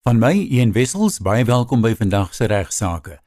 Van my Ian Wessels, baie welkom by vandag se regsaake.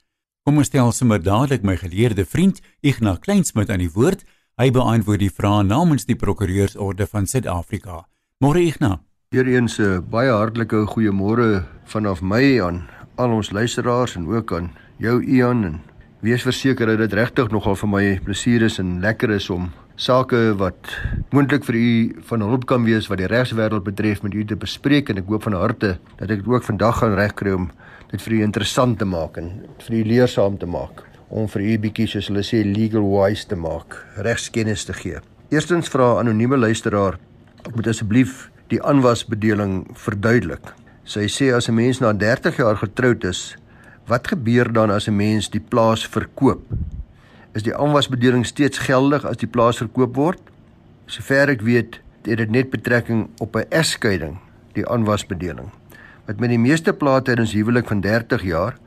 Kom ons stel sommer dadelik my geleerde vriend Ignas Kleinsmid aan die woord. Hy beantwoord die vrae namens die Prokureursorde van Suid-Afrika. Môre Ignas. Weereens 'n baie hartlike goeiemôre vanaf my aan al ons luisteraars en ook aan jou Ian en wees verseker dat dit regtig nogal vir my plesier is en lekker is om sake wat moontlik vir u van hulp kan wees wat die regswêreld betref met u te bespreek en ek hoop van harte dat ek dit ook vandag gaan regkry om dit vir u interessant te maak en vir u leersaam te maak om vir u bietjie soos hulle sê legal wise te maak, regskennis te gee. Eerstens vra 'n anonieme luisteraar, ek moet asseblief die aanwasbedeling verduidelik. Sy sê as 'n mens na 30 jaar getroud is, wat gebeur dan as 'n mens die plaas verkoop? Is die aanwasbedeling steeds geldig as die plaas verkoop word. Sover ek weet, het dit net betrekking op 'n egskeiding, die aanwasbedeling. Wat met die meeste plate in ons huwelik van 30 jaar,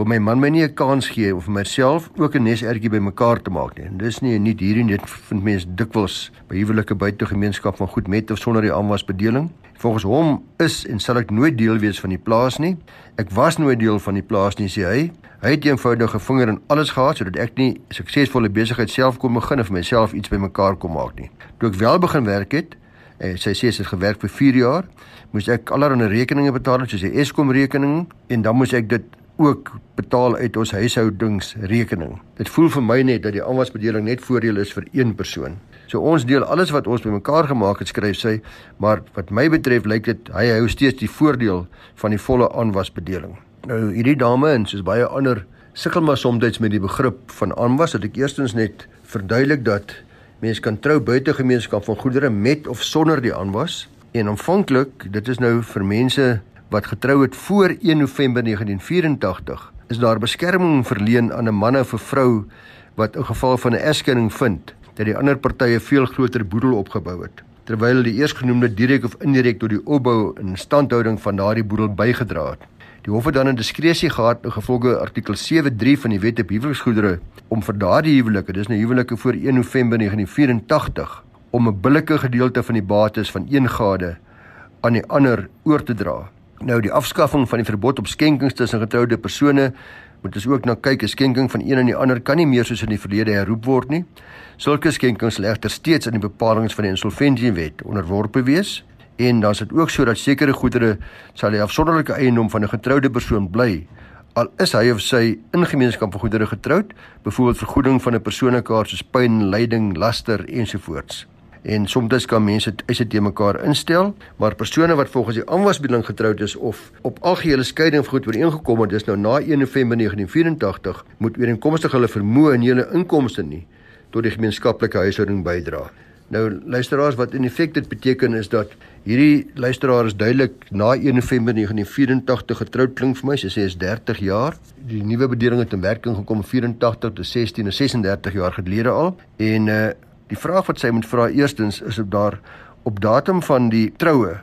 waar my man my nie 'n kans gee vir myself ook 'n nesertjie bymekaar te maak nie. En dis nie nie hierdie net vind mense dikwels by huwelike buite gemeenskap van goed met of sonder die aanwasbedeling. Volgens hom is en sal ek nooit deel wees van die plaas nie. Ek was nooit deel van die plaas nie, sê hy. Hy het eenvoudig 'n vinger in alles gehad sodat ek nie suksesvolle besigheid self kon begin of vir myself iets bymekaar kom maak nie. Toe ek wel begin werk het, en sy sê sy het gewerk vir 4 jaar, moes ek allerlei rekeninge betaal soos die Eskom rekening en dan moes ek dit ook betaal uit ons huishoudingsrekening. Dit voel vir my net dat die aanwasbedeling net voordeel is vir een persoon. So ons deel alles wat ons bymekaar gemaak het, skryf sy, maar wat my betref lyk dit hy hou steeds die voordeel van die volle aanwasbedeling. Nou hierdie dame en soos baie ander sukkel maar soms met die begrip van aanwas dat ek eerstens net verduidelik dat mense kan trou buite gemeenskap van goedere met of sonder die aanwas en aanvanklik dit is nou vir mense wat getrou het voor 1 November 1984 is daar beskerming verleen aan 'n man of 'n vrou wat in geval van 'n egskeiding vind dat die ander partye veel groter boedel opgebou het terwyl die eersgenoemde direk of indirek tot die opbou en instandhouding van daardie boedel bygedra het. Die hof het dan 'n diskresie gehad in gevolge artikel 7.3 van die Wet op Huweliksgoedere om vir daardie huwelike, dis nou huwelike voor 1 November 1984, om 'n billike gedeelte van die bates van een gade aan die ander oor te dra. Nou die afskaffing van die verbod op skenkings tussen getroude persone moet ons ook na kyk. 'n Skenking van een aan die ander kan nie meer soos in die verlede herroep word nie. Sulke skenkings lê egter steeds aan die bepalinge van die insolventiewet onderworpe wees en dan is dit ook so dat sekere goedere sal die afsonderlike eiendom van 'n getroude persoon bly al is hy of sy in gemeenskap van goedere getroud, byvoorbeeld vergoeding van 'n persoonlike soos pyn, lyding, laster ensovoorts. En soms kan mense eise te mekaar instel, maar persone wat volgens die aanwasbedeling getroud is of op algehele skeiding goed ooreengekom het, dis nou na 1 November 1984, moet ooreenkomstig hulle vermoë en hulle inkomste nie tot die gemeenskaplike huishouding bydra. Nou luisteraars wat in effek dit beteken is dat hierdie luisteraar is duidelik na 1 November 1984 getroud klink vir my sy sê is 30 jaar die nuwe bedeling het in werking gekom 84 tot 16 en 36 jaar gelede al en uh die vraag wat sy moet vra eerstens is op daar op datum van die troue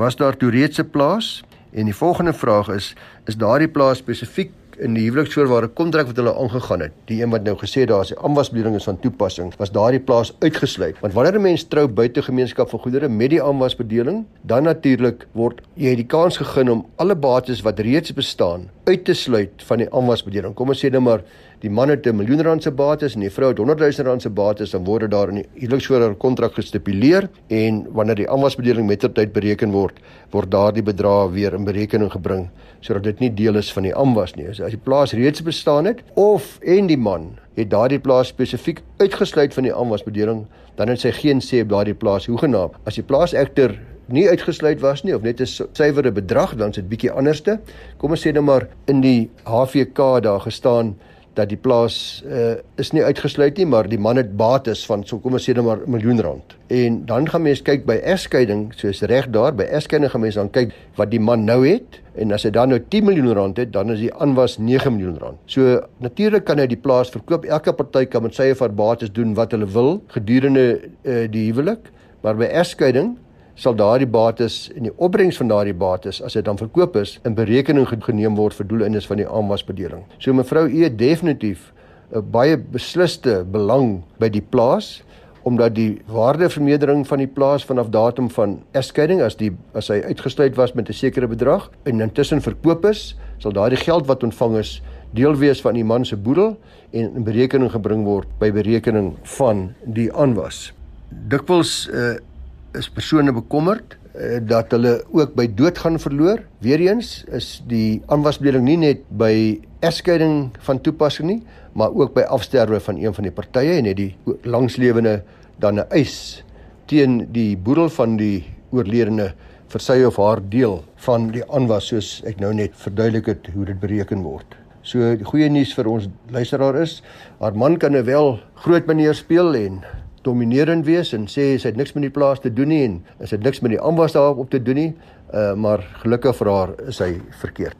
was daar toe reeds 'n plaas en die volgende vraag is is daardie plaas spesifiek in die huweliksvoorwaarde kontrak wat hulle aangegaan het, die een wat nou gesê daar is, die aanwasbedeling is van toepassing, was daardie plaas uitgesluit. Want wanneer 'n mens trou buite gemeenskap van goedere met die aanwasbedeling, dan natuurlik word jy die kans gegee om alle bates wat reeds bestaan uit te sluit van die aanwasbedeling. Kom ons sê nou maar die man het 'n miljoen rand se bates en die vrou het 100 000 rand se bates, dan word dit daar in die huweliksvoorwaarde kontrak gestipuleer en wanneer die aanwasbedeling mettertyd bereken word, word daardie bedrag weer in berekening gebring sodat dit nie deel is van die aanwas nie. So as die plaas reeds bestaan het of en die man het daardie plaas spesifiek uitgesluit van die aanwasbedeling, dan het sy geen sê op daardie plaas hoegenaamd. As die plaas egter nie uitgesluit was nie of net 'n suiwere bedrag dan is dit bietjie anderste. Kom ons sê nou maar in die HVK daar gestaan dat die plaas uh, is nie uitgesluit nie, maar die man het bates van so kom ons sê net maar 'n miljoen rand. En dan gaan mense kyk by egskeiding, soos reg daar by egskeiding gaan mense dan kyk wat die man nou het en as hy dan nou 10 miljoen rand het, dan is die aanwas 9 miljoen rand. So natuurlik kan hy die plaas verkoop. Elke party kan met sy of haar bates doen wat hulle wil gedurende uh, die huwelik, maar by egskeiding sal daardie bates en die opbrengs van daardie bates as dit dan verkoop is in berekening geneem word vir doeleindes van die aanwasbedeling. So mevrou U het definitief 'n baie beslisste belang by die plaas omdat die waardevermeerdering van die plaas vanaf datum van egskeiding as die as hy uitgesluit was met 'n sekere bedrag en intussen verkoop is, sal daardie geld wat ontvang is deel wees van die man se boedel en in berekening gebring word by berekening van die aanwas. Dikwels uh, is persone bekommerd uh, dat hulle ook by dood gaan verloor. Weereens is die aanwasbedeling nie net by egskeiding van toepassing nie, maar ook by afsterwe van een van die partye en het die langslewende dan 'n eis teen die boedel van die oorledene vir sy of haar deel van die aanwas soos ek nou net verduidelik het hoe dit bereken word. So die goeie nuus vir ons luisteraar is, haar man kan nou wel groot meneer speel en dominerend wees en sê sy het niks met die plaas te doen nie en sy het niks met die aanwas daarop te doen nie, uh, maar gelukkig vir haar is hy verkeerd.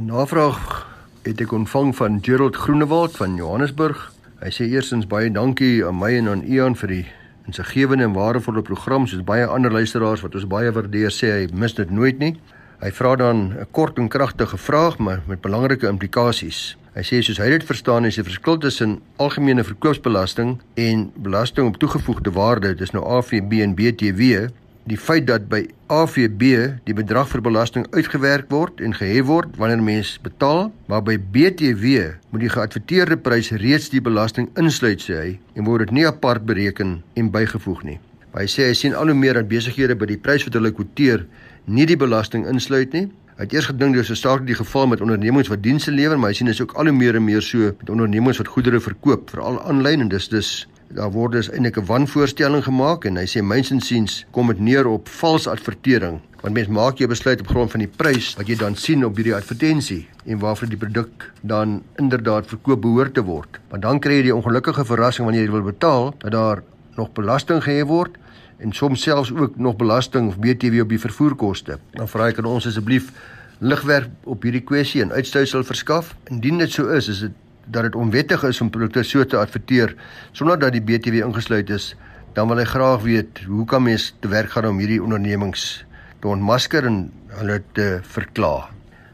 'n Navraag het ek ontvang van Gerald Groenewald van Johannesburg. Hy sê eersins baie dankie aan my en aan Ian vir die insiggewende en waardevolle program soos baie ander luisteraars wat ons baie waardeer sê hy mis dit nooit nie. Hy vra dan 'n kort en kragtige vraag maar met belangrike implikasies. Hy sê soos hy dit verstaan is die verskil tussen algemene verkoopsbelasting en belasting op toegevoegde waarde, dis nou AVB en BTW, die feit dat by AVB die bedrag vir belasting uitgewerk word en gehef word wanneer mens betaal, maar by BTW moet die geadverteerde prys reeds die belasting insluit sê hy en word dit nie apart bereken en bygevoeg nie. Maar hy sê hy sien al hoe meer dat besighede by die prys wat hulle kwoteer nie die belasting insluit nie. Het eers gedink dit is 'n saak die geval met ondernemings wat dienste lewer, maar hy sien dit is ook al hoe meer en meer so met ondernemings wat goedere verkoop, veral aanlyn en dis dis daar word dus eintlik 'n wanvoorstelling gemaak en hy sê myns insiens kom dit neer op vals advertering. Want mens maak jy besluit op grond van die prys wat jy dan sien op hierdie advertensie en waarvoor die produk dan inderdaad verkoop behoort te word. Want dan kry jy die ongelukkige verrassing wanneer jy wil betaal dat daar nog belasting gehef word en soms selfs ook nog belasting of BTW op die vervoerkoste dan vra ek aan ons asseblief ligwerk op hierdie kwessie en uitsluitsel verskaf indien dit so is is dit dat dit onwettig is om produkte so te adverteer sonder dat die BTW ingesluit is, dan wil hy graag weet hoe kan mens te werk gaan om hierdie ondernemings te ontmasker en hulle te verklaar.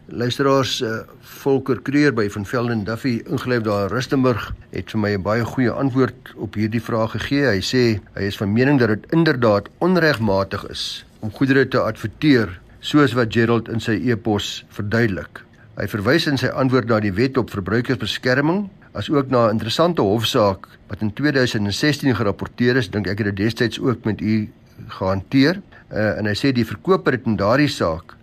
Luisteraars uh, Volker Kreer by van Velden Duffy ingelyf daar in Rustenburg het vir my 'n baie goeie antwoord op hierdie vraag gegee. Hy sê hy is van mening dat dit inderdaad onregmatig is om goedere te adverteer soos wat Gerald in sy e-pos verduidelik. Hy verwys in sy antwoord na die wet op verbruikersbeskerming as ook na 'n interessante hofsaak wat in 2016 gerapporteer is, dink ek het dit destyds ook met u gehanteer. Uh, en hy sê die verkoper het in daardie saak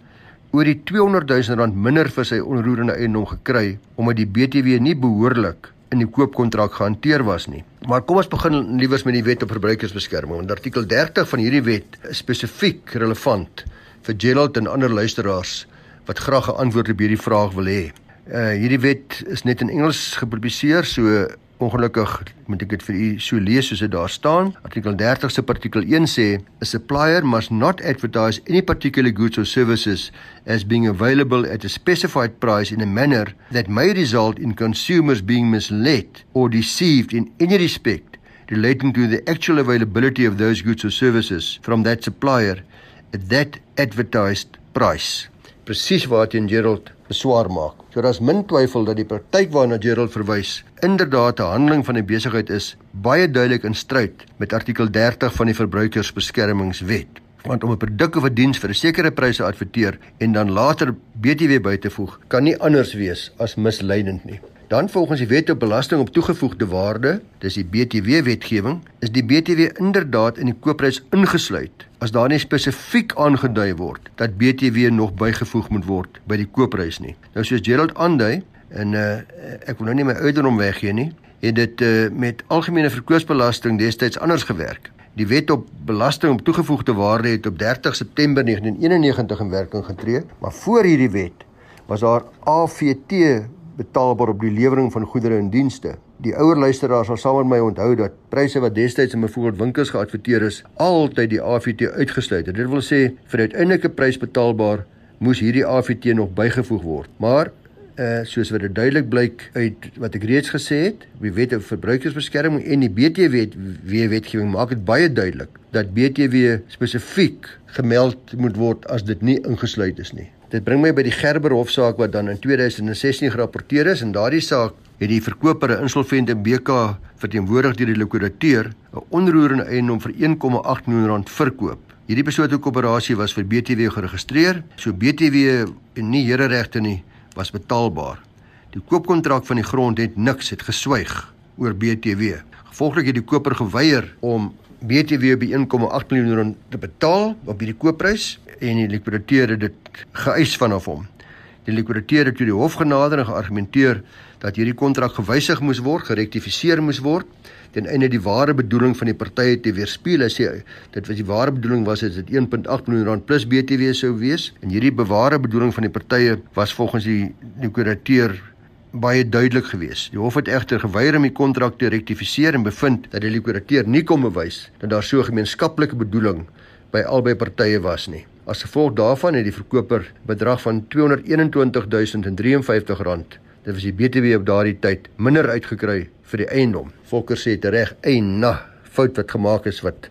oor die 200 000 rand minder vir sy onroerende eiendom gekry omdat die BTW nie behoorlik in die koopkontrak gehanteer was nie. Maar kom ons begin liewers met die wet op verbruikersbeskerming. Want artikel 30 van hierdie wet is spesifiek relevant vir Gerald en ander luisteraars wat graag 'n antwoord op hierdie vraag wil hê. Uh hierdie wet is net in Engels gepubliseer, so ongelukkig moet ek dit vir u so lees soos dit daar staan. Artikel 30 se artikel 1 sê: A supplier must not advertise any particular goods or services as being available at a specified price in a manner that may result in consumers being misled or deceived in any respect relating to the actual availability of those goods or services from that supplier at that advertised price presies waarteen Gerald beswaar maak. So daar's min twyfel dat die praktyk waarna Gerald verwys inderdaad 'n handeling van die besigheid is baie duidelik in stryd met artikel 30 van die Verbruikersbeskermingswet. Want om 'n produk of 'n diens vir 'n sekere prys te adverteer en dan later BTW by te voeg, kan nie anders wees as misleidend nie. Dan volgens die wet op belasting op toegevoegde waarde, dis die BTW wetgewing, is die BTW inderdaad in die koopprys ingesluit as daar nie spesifiek aangedui word dat BTW nog bygevoeg moet word by die koopprys nie. Nou soos Gerald aandui en uh, ek wil nou nie my ouderdom weggee nie, het dit uh, met algemene verkoopsbelasting destyds anders gewerk. Die wet op belasting op toegevoegde waarde het op 30 September 1991 in werking getree, maar voor hierdie wet was daar AVT betaalbaar op die lewering van goedere en dienste. Die ouer luisteraars sal saam met my onthou dat pryse wat destyds in byvoorbeeld winkels geadverteer is, altyd die AVT uitgesluit het. Dit wil sê vir uiteindelike prys betaalbaar moes hierdie AVT nog bygevoeg word. Maar uh soos wat dit duidelik blyk uit wat ek reeds gesê het, die wet op verbruikersbeskerming en die BTW wet, wetgewing maak dit baie duidelik dat BTW spesifiek gemeld moet word as dit nie ingesluit is nie Dit bring my by die Gerber hofsaak wat dan in 2016 gerapporteer is en daardie saak het die verkoper 'n insolvente BK verteenwoordig deur die likwidateur 'n onroerende eiendom vir 1,8 miljoen rand verkoop. Hierdie beslote koöperasie was vir BTW geregistreer, so BTW en nie hereregte nie was betaalbaar. Die koopkontrak van die grond het niks het geswyg oor BTW. Gevolglik het die koper geweier om BTW by 1,8 miljoen rand te betaal op hierdie koopprys en die likwidateur het dit geëis vanaf hom. Die likwidateur het toe die hof genader en geargumenteer dat hierdie kontrak gewysig moes word, gerektifiseer moes word ten einde die ware bedoeling van die partye te weerspieël. Hy sê dit was die ware bedoeling was dit 1.8 miljoen rand plus BTW sou wees en hierdie beware bedoeling van die partye was volgens die likwidateur baie duidelik geweest. Die hof het egter geweier om die kontrak te rektifiseer en bevind dat die likwidateur nie kon bewys dat daar so 'n gemeenskaplike bedoeling by albei partye was nie. As gevolg daarvan het die verkoper bedrag van R221053 rand, dit was die BTW op daardie tyd, minder uitgekry vir die eiendom. Volker sê dit reg, 'n na fout wat gemaak is wat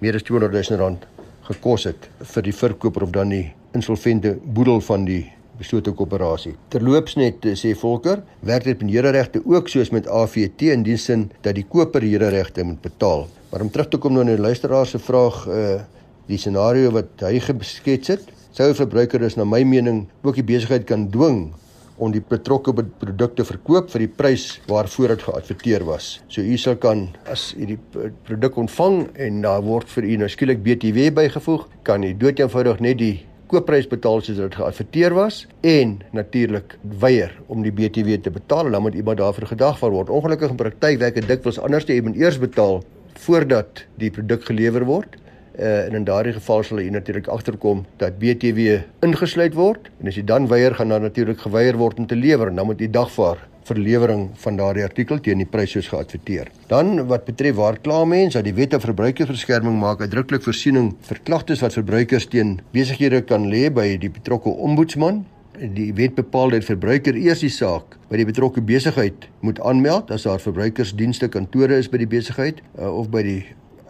meer as R200 000 rand gekos het vir die verkoper of dan die insolvente boedel van die beslote koöperasie. Terloops net sê Volker, werk dit met hereregte ook soos met AVT in die sin dat die koper hereregte moet betaal. Maar om terug te kom nou na die luisteraar se vraag, uh die scenario wat hy geskets het, sou 'n verbruiker dus na my mening ook die besigheid kan dwing om die betrokke produkte verkoop vir die prys waarvoor dit geadverteer was. So u sal kan as u die produk ontvang en daar word vir u nou skielik BTW bygevoeg, kan u doodeenvoudig net die koopprys betaal soos dit geadverteer was en natuurlik weier om die BTW te betaal. En dan moet iemand daarvoor gedagvaar word. Ongelukkig in praktyk werk dit dikwels anders. Jy moet eers betaal voordat die produk gelewer word. Uh, en in daardie geval sal jy natuurlik agterkom dat BTW ingesluit word. En as jy dan weier gaan dan natuurlik geweier word om te lewer. En dan moet jy dagvaar vir lewering van daardie artikel teen die prys soos geadverteer. Dan wat betref waar kla mens dat die wet op verbruikersbeskerming maak uitdruklik voorsiening vir klagtes wat verbruikers teen besighede kan lê by die betrokke ombudsman. Die wet bepaal dat verbruiker eers die saak by die betrokke besigheid moet aanmeld as daar verbruikersdienste kantore is by die besigheid uh, of by die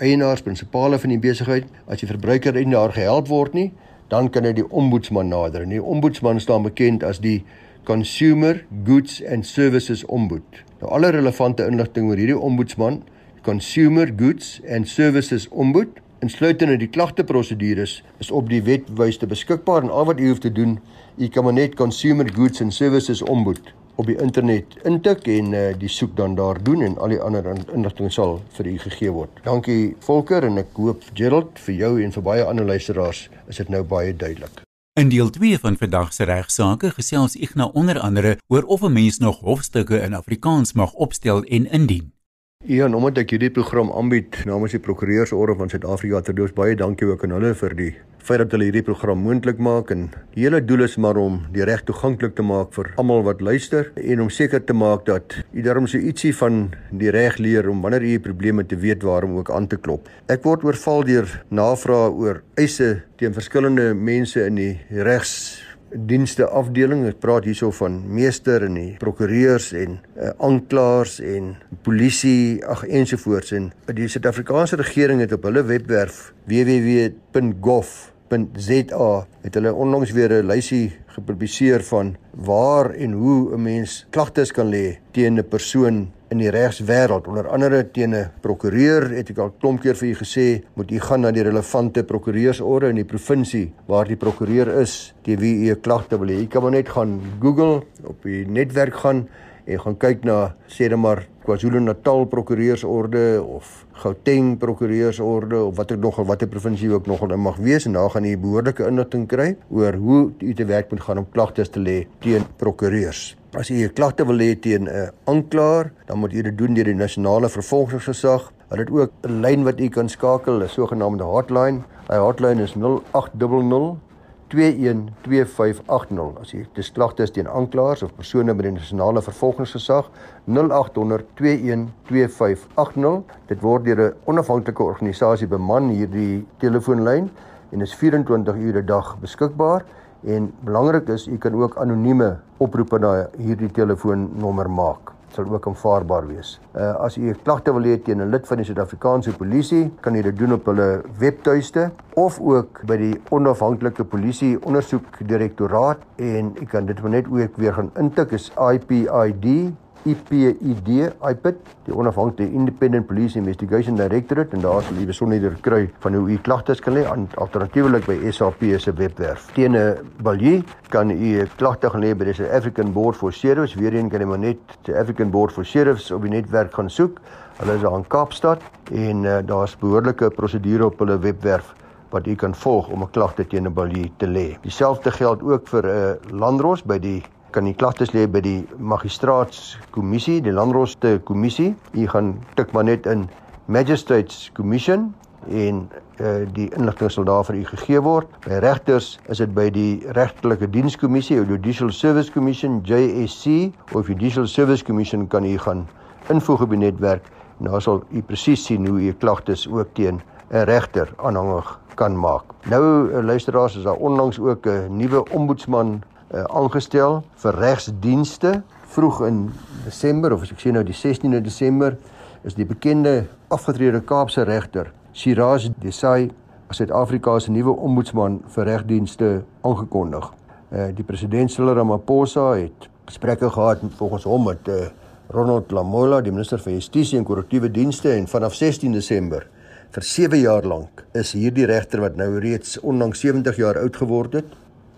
eienaars, prinsipale van die besigheid, as die verbruiker nie daar gehelp word nie, dan kan hy die ombudsman nader. En die ombudsman staan bekend as die Consumer Goods and Services Ombud. Nou alle relevante inligting oor hierdie ombudsman, Consumer Goods and Services Ombud, insluitende die klagteprosedures, is op die webwerf beskikbaar en al wat u hoef te doen, u kan maar net Consumer Goods and Services Ombud op die internet intik en uh, die soek dan daar doen en al die ander inligting sal vir u gegee word. Dankie Volker en ek hoop Gerald vir jou en vir baie ander luisteraars is dit nou baie duidelik. In deel 2 van vandag se regsaake gesels ek nou onder andere oor of 'n mens nog hofstukke in Afrikaans mag opstel en indien. Ja, omdat ek hierdie program aanbied namens die Prokureursorde van Suid-Afrika, terloops baie dankie ook aan hulle vir die feit dat hulle hierdie program moontlik maak en die hele doel is maar om die reg toeganklik te maak vir almal wat luister en om seker te maak dat u daarom so ietsie van die reg leer om wanneer u probleme te weet waarom ook aan te klop. Ek word oorval deur navrae oor eise teen verskillende mense in die regs dienste afdeling. Ek praat hierso van meester en die prokureurs en uh, aanklaers en polisie, ag ensovoorts en die Suid-Afrikaanse regering het op hulle webwerf www.gov www.za het hulle onlangs weer 'n lysie gepubliseer van waar en hoe 'n mens klagtes kan lê teen 'n persoon in die regswêreld onder andere teen 'n prokureur het ek al klomp keer vir u gesê moet u gaan na die relevante prokureursorde in die provinsie waar die prokureur is teen wie u 'n klagte wil hê. Jy kan maar net gaan Google op die netwerk gaan en gaan kyk na sê net maar KwaZulu-Natal prokureursorde of Gauteng prokureursorde of watter nogal watter provinsie ook nogal in mag wees en daar gaan jy behoorlike inligting kry oor hoe jy te werk moet gaan om klagtes te lê teen prokureurs. As jy 'n klagte wil lê teen 'n aanklaer, dan moet jy dit doen deur die nasionale vervolgingsgesag. Hulle het ook 'n lyn wat jy kan skakel, 'n sogenaamde hotline. Hy hotline is 0800 212580 as jy dis klagtes teen aanklaers of persone by die nasionale vervolgingsgesag 0800 212580 dit word deur 'n onafhanklike organisasie beman hierdie telefoonlyn en is 24 ure 'n dag beskikbaar. En belangrik is u kan ook anonieme oproepe na hierdie telefoonnommer maak sal ook aanvaarbaar wees. Uh as u 'n klagte wil hê teen 'n lid van die Suid-Afrikaanse polisie, kan u dit doen op hulle webtuiste of ook by die onafhanklike polisie ondersoekdirektoraat en u kan dit net ook weer gaan intik is IPID IPID IPID die onafhanklike Independent Police Investigation Directorate en daar sal u besonderhede kry van hoe u klagtes kan lê alternatiefelik by SAP se webwerf. Teen 'n balie kan u 'n klagte gaan lê by die African Board for Sheriffs. Weerheen kan jy maar net die African Board for Sheriffs op die netwerk gaan soek. Hulle is daar in Kaapstad en uh, daar's behoorlike prosedure op hulle webwerf wat u kan volg om 'n klagte teen 'n balie te lê. Dieselfde geld ook vir 'n uh, landros by die kan die klagtes lê by die magistraatskommissie, die landroste kommissie. U gaan tik maar net in Magistrates Commission en uh, die inligting sal daar vir u gegee word. By regters is dit by die regtelike dienskommissie, Judicial Service Commission, JSC of Judicial Service Commission kan u gaan invoeg op die netwerk en daar sal u presies sien hoe u klagtes ook teen 'n regter aanhangig kan maak. Nou eh, luisteraars, is daar onlangs ook 'n nuwe ombudsman uh, aangestel vir regsdienste vroeg in Desember of as ek sê nou die 16de Desember is die bekende afgetrede Kaapse regter Shiraz Desai as Suid-Afrika se nuwe ombudsman vir regdienste aangekondig. Uh, die president Cyril Ramaphosa het gesprekke gehad volgens hom met uh, Ronald Lamola, die minister van Justisie en Korrektiewe Dienste en vanaf 16 Desember vir 7 jaar lank is hierdie regter wat nou reeds onlangs 70 jaar oud geword het,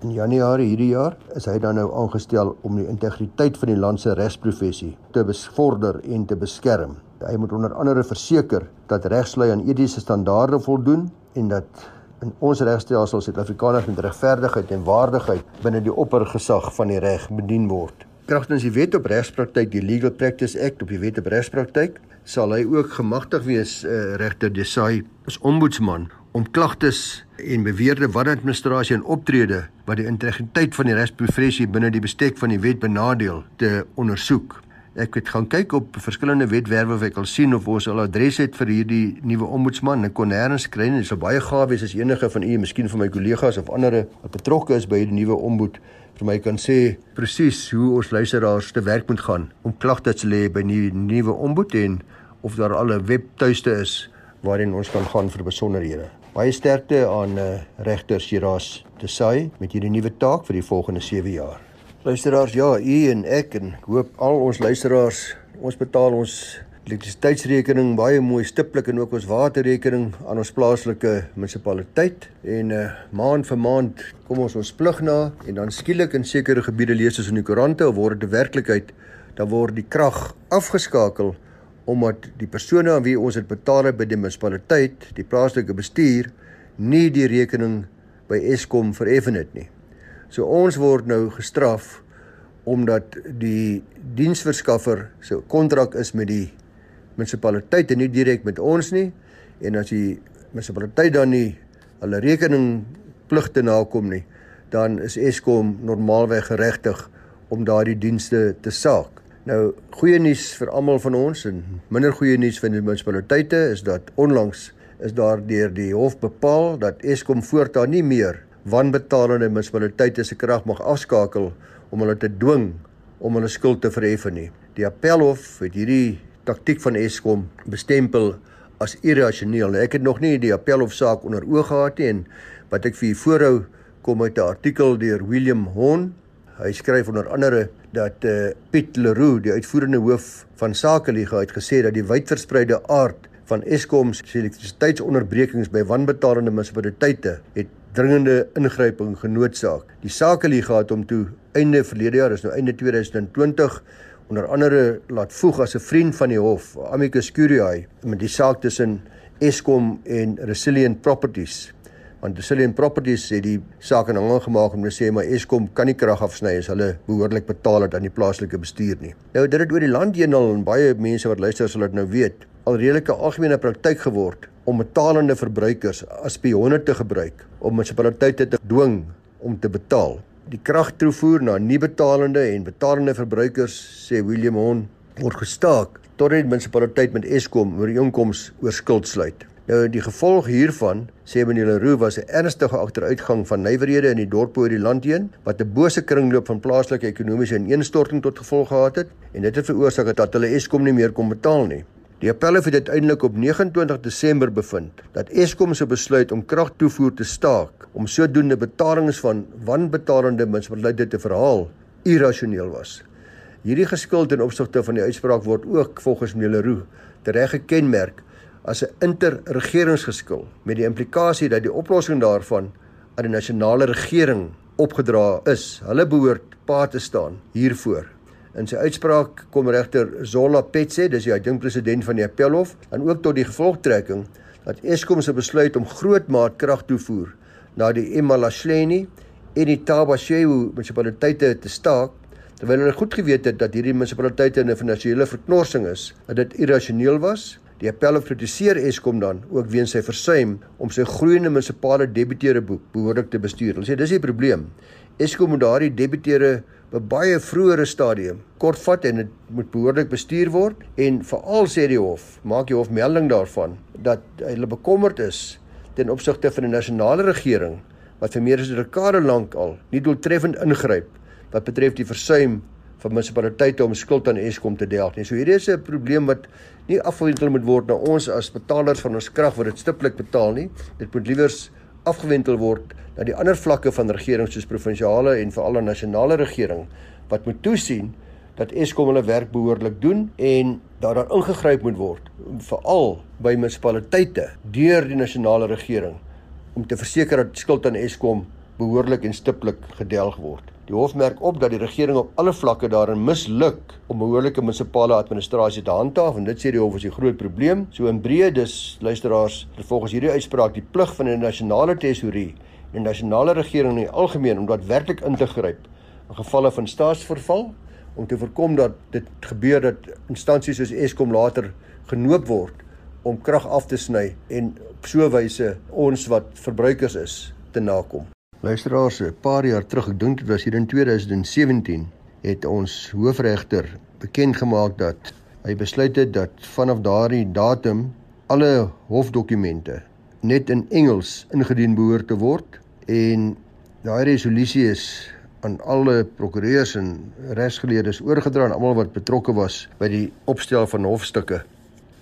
In Januarie hierdie jaar is hy dan nou aangestel om die integriteit van die land se regsprofessie te bevorder en te beskerm. Hy moet onder andere verseker dat regslui aan etiese standaarde voldoen en dat in ons regstelsel Suid-Afrikaners met regverdigheid en waardigheid binne die oppergesag van die reg bedien word. Kragtens die Wet op Regspraktyk, die Legal Practice Act op die Wet op Regspraktyk, sal hy ook gemagtig wees uh, regter Desai as ombudsman om klagtes en beweerde wanadministrasie en optrede wat die integriteit van die regsprofessie binne die bestek van die wet benadeel te ondersoek. Ek het gaan kyk op verskillende wetwerwe of ek al sien of ons al adres het vir hierdie nuwe ombudsman. Ek kon nêrens kry nie. Dit sou baie gaaf wees as enige van u, miskien van my kollegas of ander wat betrokke is by hierdie nuwe ombud vir my kan sê presies hoe ons luisteraars te werk moet gaan om klagtes te lê by die nuwe ombud en of daar al 'n webtuiste is waarin ons kan gaan vir besonderhede. Baie sterkte aan uh, regter Shiraz Desai met hierdie nuwe taak vir die volgende 7 jaar. Luisteraars, ja, u en ek en ek hoop al ons luisteraars, ons betaal ons elektrisiteitsrekening baie mooi stiptelik en ook ons waterrekening aan ons plaaslike munisipaliteit en uh, maand vir maand kom ons ons plig na en dan skielik in sekere gebiede lees ons in die koerante of word dit werklikheid dan word die krag afgeskakel omdat die persone aan wie ons dit betaal het by die munisipaliteit, die plaaslike bestuur, nie die rekening by Eskom vereffen het nie. So ons word nou gestraf omdat die diensverskaffer se kontrak is met die munisipaliteit en nie direk met ons nie en as die munisipaliteit dan nie hulle rekening pligte nakom nie, dan is Eskom normaalweg geregtig om daardie dienste te saak. Nou goeie nuus vir almal van ons en minder goeie nuus vir die munisipaliteite is dat onlangs is daar deur die hof bepaal dat Eskom voortaan nie meer wanbetalende munisipaliteite se krag mag afskakel om hulle te dwing om hulle skuld te verhef nie. Die appelhof het hierdie taktik van Eskom bestempel as irrasioneel. Ek het nog nie die appelhof saak onder oog gehad nie en wat ek vir u voorhou kom uit 'n artikel deur William Horn Hy skryf onder andere dat uh, Piet Leroux, die uitvoerende hoof van Sakeliga, het gesê dat die wydverspreide aard van Eskom se elektrisiteitsonderbrekings by wanbetalende munisipaliteite het dringende ingryping genoodsaak. Die Sakeliga het hom toe einde verlede jaar, is nou einde 2020 onder andere laat voeg as 'n vriend van die hof, Amicus Curiae, met die saak tussen Eskom en Resilient Properties want Resilient Properties het die saak in hang gemaak om te sê maar Eskom kan nie krag afsny as hulle behoorlik betaal het aan die plaaslike bestuur nie. Nou dit het oor die land heen al en baie mense wat luister sal dit nou weet, al redelike algemene praktyk geword om betalende verbruikers as spionne te gebruik om munisipaliteite te dwing om te betaal. Die kragtoevoer na nie betalende en betalende verbruikers sê William Hon word gestaak totdat die munisipaliteit met Eskom oor skuld sluit. Nou die gevolg hiervan, sê meneer Leroux, was 'n ernstige agteruitgang van nywerhede in die dorpe oor die land heen wat 'n bose kringloop van plaaslike ekonomiese ineenstorting tot gevolg gehad het en dit het veroorsaak dat hulle Eskom nie meer kon betaal nie. Die appel het uiteindelik op 29 Desember bevind dat Eskom se besluit om kragtoevoer te staak om sodoende betalings van wanbetalende munisipaliteite te verhaal irrasioneel was. Hierdie geskuld ten opsigte van die uitspraak word ook volgens meneer Leroux tereg gekenmerk as 'n interregeringsgeskil met die implikasie dat die oplossing daarvan aan die nasionale regering opgedra is. Hulle behoort pa te staan hiervoor. In sy uitspraak kom regter Zola Petse, dis die adjunkt president van die Appelhof, dan ook tot die gevolgtrekking dat Eskom se besluit om grootmaat krag toevoer na die Emalahleni en die Tabashewu munisipaliteite te staak, terwyl hulle goed geweet het dat hierdie munisipaliteite in 'n finansiële verknorsing is, dat dit irrasioneel was Die appel kritiseer Eskom dan ook weens sy versuim om sy groeiende munisipale debiteure boek behoorlik te bestuur. Hulle sê dis die probleem. Eskom moet daardie debiteure 'n baie vroeëre stadium kortvat en dit moet behoorlik bestuur word en veral sê die hof, maak die hof melding daarvan dat hulle bekommerd is ten opsigte van die nasionale regering wat vir meer as 'n dekade lank al nie doeltreffend ingryp wat betref die versuim van munisipaliteite om skuld aan Eskom te delg nie. So hierdie is 'n probleem wat nie afgewendel moet word na ons as betalers van ons krag wat dit stiptelik betaal nie. Dit moet liewers afgewendel word na die ander vlakke van regering soos provinsiale en veral 'n nasionale regering wat moet toesien dat Eskom hulle werk behoorlik doen en dat daar ingegryp moet word veral by munisipaliteite deur die nasionale regering om te verseker dat skuld aan Eskom behoorlik en stiptelik gedelg word. Die hof merk op dat die regering op alle vlakke daarin misluk om behoorlike munisipale administrasie te handhaaf en dit sê die hof is 'n groot probleem. So in breë dus luisteraars, volgens hierdie uitspraak die plig van die nasionale tesourie en die nasionale regering in die algemeen om daadwerklik in te gryp in gevalle van staatsverval om te voorkom dat dit gebeur dat instansies soos Eskom later genoop word om krag af te sny en op so 'n wyse ons wat verbruikers is te nakom. Luisteraars, 'n paar jaar terug, ek dink dit was hier in 2017, het ons hoofregter bekend gemaak dat hy besluit het dat vanaf daardie datum alle hofdokumente net in Engels ingedien behoort te word en daai resolusie is aan alle prokureurs en regsgeleerdes oorgedra aan almal wat betrokke was by die opstel van hofstukke.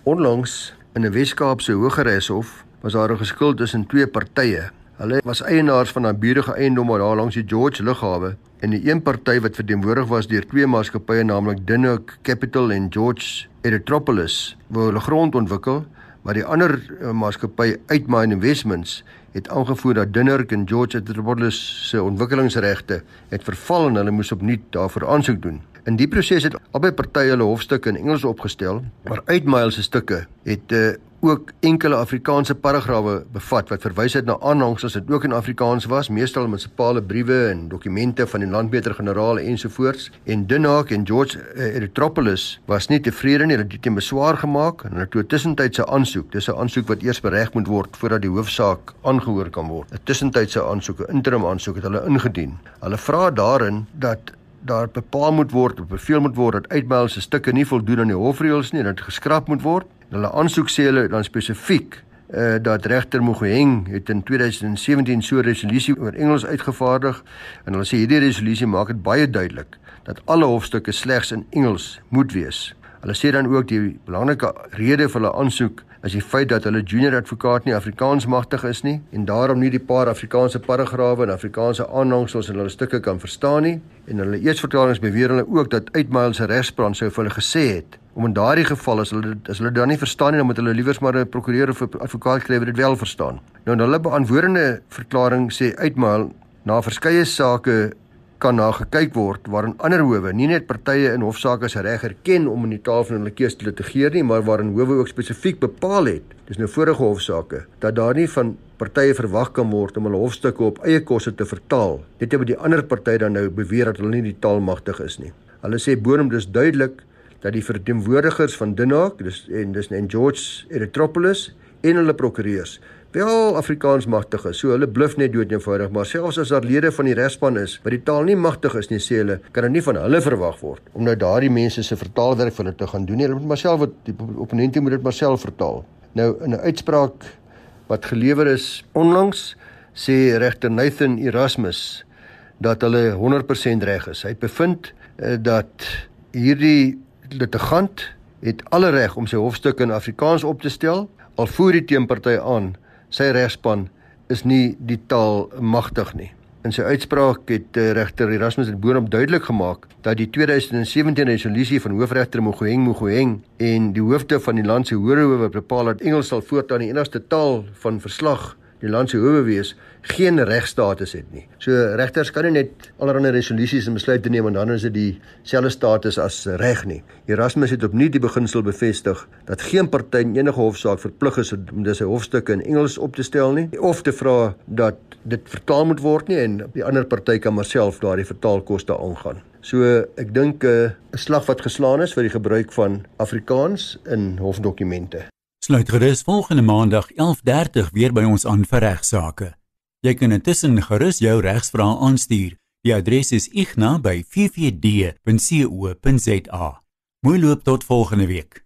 Onlangs in 'n Wes-Kaapse Hooggeregshof was daar 'n geskil tussen twee partye Hulle was eienaars van 'n buurige eiendom daar langs die George lughawe en die een party wat verteenwoordig was deur twee maatskappye naamlik Dinnock Capital en George Erythropolis wou hulle grond ontwikkel, maar die ander uh, maatskappy Uitmine Investments het aangevoer dat Dinnock en George Erythropolis se ontwikkelingsregte het verval en hulle moes opnuut daarvoor aansoek doen. In die proses het albei partye hulle hofstukke in Engels opgestel, maar Uitmile se stukke het uh, ook enkele Afrikaanse paragrawe bevat wat verwys het na aanhangsels wat ook in Afrikaans was, meestal munisipale briewe en dokumente van die landmeter-generaal ensovoorts. En Dinhak en George uh, Erythropolis was nie tevrede nie, hulle het dit beswaar gemaak en hulle het 'n tussentydse aansoek. Dis 'n aansoek wat eers bereg moet word voordat die hoofsaak aangehoor kan word. 'n Tussentydse aansoek, 'n interim aansoek het hulle ingedien. Hulle vra daarin dat daar bepaal moet word, beveel moet word dat uitmail se stukke nie voldoen aan die hofreëls nie, dat geskraap moet word Hulle aansoek sê hulle dan spesifiek uh, dat regter Mogoeng het in 2017 so 'n resolusie oor Engels uitgevaardig en hulle sê hierdie resolusie maak dit baie duidelik dat alle hofstukke slegs in Engels moet wees. Hulle sê dan ook die belangrike rede vir hulle aansoek is die feit dat hulle junior advokaat nie Afrikaans magtig is nie en daarom nie die paar Afrikaanse paragrawe en Afrikaanse aanhangsels in hulle stukke kan verstaan nie en hulle eersvertalings beweer hulle ook dat uitmail se regsplan sou vir hulle gesê het om in daardie geval as hulle as hulle dan nie verstaan nie dan moet hulle liewers maar 'n prokureur of 'n advokaat kry wat dit wel verstaan. Nou in hulle beantwoordende verklaring sê uitmail na verskeie sake kan na gekyk word waarin ander howe nie net partye in hofsaake se reg erken om in die taal van hulle keuse te litigeer nie, maar waarin howe ook spesifiek bepaal het, dis nou vorige hofsaake, dat daar nie van partye verwag kan word om hulle hofstukke op eie koste te vertaal. Dit het by die ander party dan nou beweer dat hulle nie die taal magtig is nie. Hulle sê boonop dis duidelik dat die verteenwoordigers van Dinhak, dis en dis en George Erythropolis en hulle prokureurs wel Afrikaans magtig is. So hulle bluf net dood eenvoudig, maar selfs as daar lede van die regspan is wat die taal nie magtig is nie, sê hulle, kan dit nie van hulle verwag word om nou daardie mense se vertaalwerk vir hulle te gaan doen nie. Hulle moet maar self wat die opponente moet dit maar self vertaal. Nou in 'n uitspraak wat gelewer is onlangs sê regter Nathan Erasmus dat hulle 100% reg is. Hy bevind uh, dat hierdie litigant het alle reg om sy hofstuk in Afrikaans op te stel al voer die teenparty aan sy regspan is nie die taal magtig nie. In sy uitspraak het uh, regter Erasmus het boonop duidelik gemaak dat die 2017 resolusie van hoofregter Mogoeng Mogoeng en die hoofde van die land se hoërehowe bepaal dat Engels sal voortaan die enigste taal van verslag die land se howe wees geen regstatus het nie. So regters kan nie net allerlei resolusies en besluite neem en dan is dit dieselfde status as reg nie. Erasmus het opnuut die beginsel bevestig dat geen party in enige hofsaak verplig is om dis sy hofstukke in Engels op te stel nie of te vra dat dit vertaal moet word nie en die ander party kan maar self daardie vertaalkoste aangaan. So ek dink eh, 'n uh, slag wat geslaan is vir die gebruik van Afrikaans in hofdokumente. Sluit gerus volgende maandag 11:30 weer by ons aan vir regsaake. Jy kan intussen gerus jou regsvrae aanstuur. Die adres is igna@ffd.co.za. Mooi loop tot volgende week.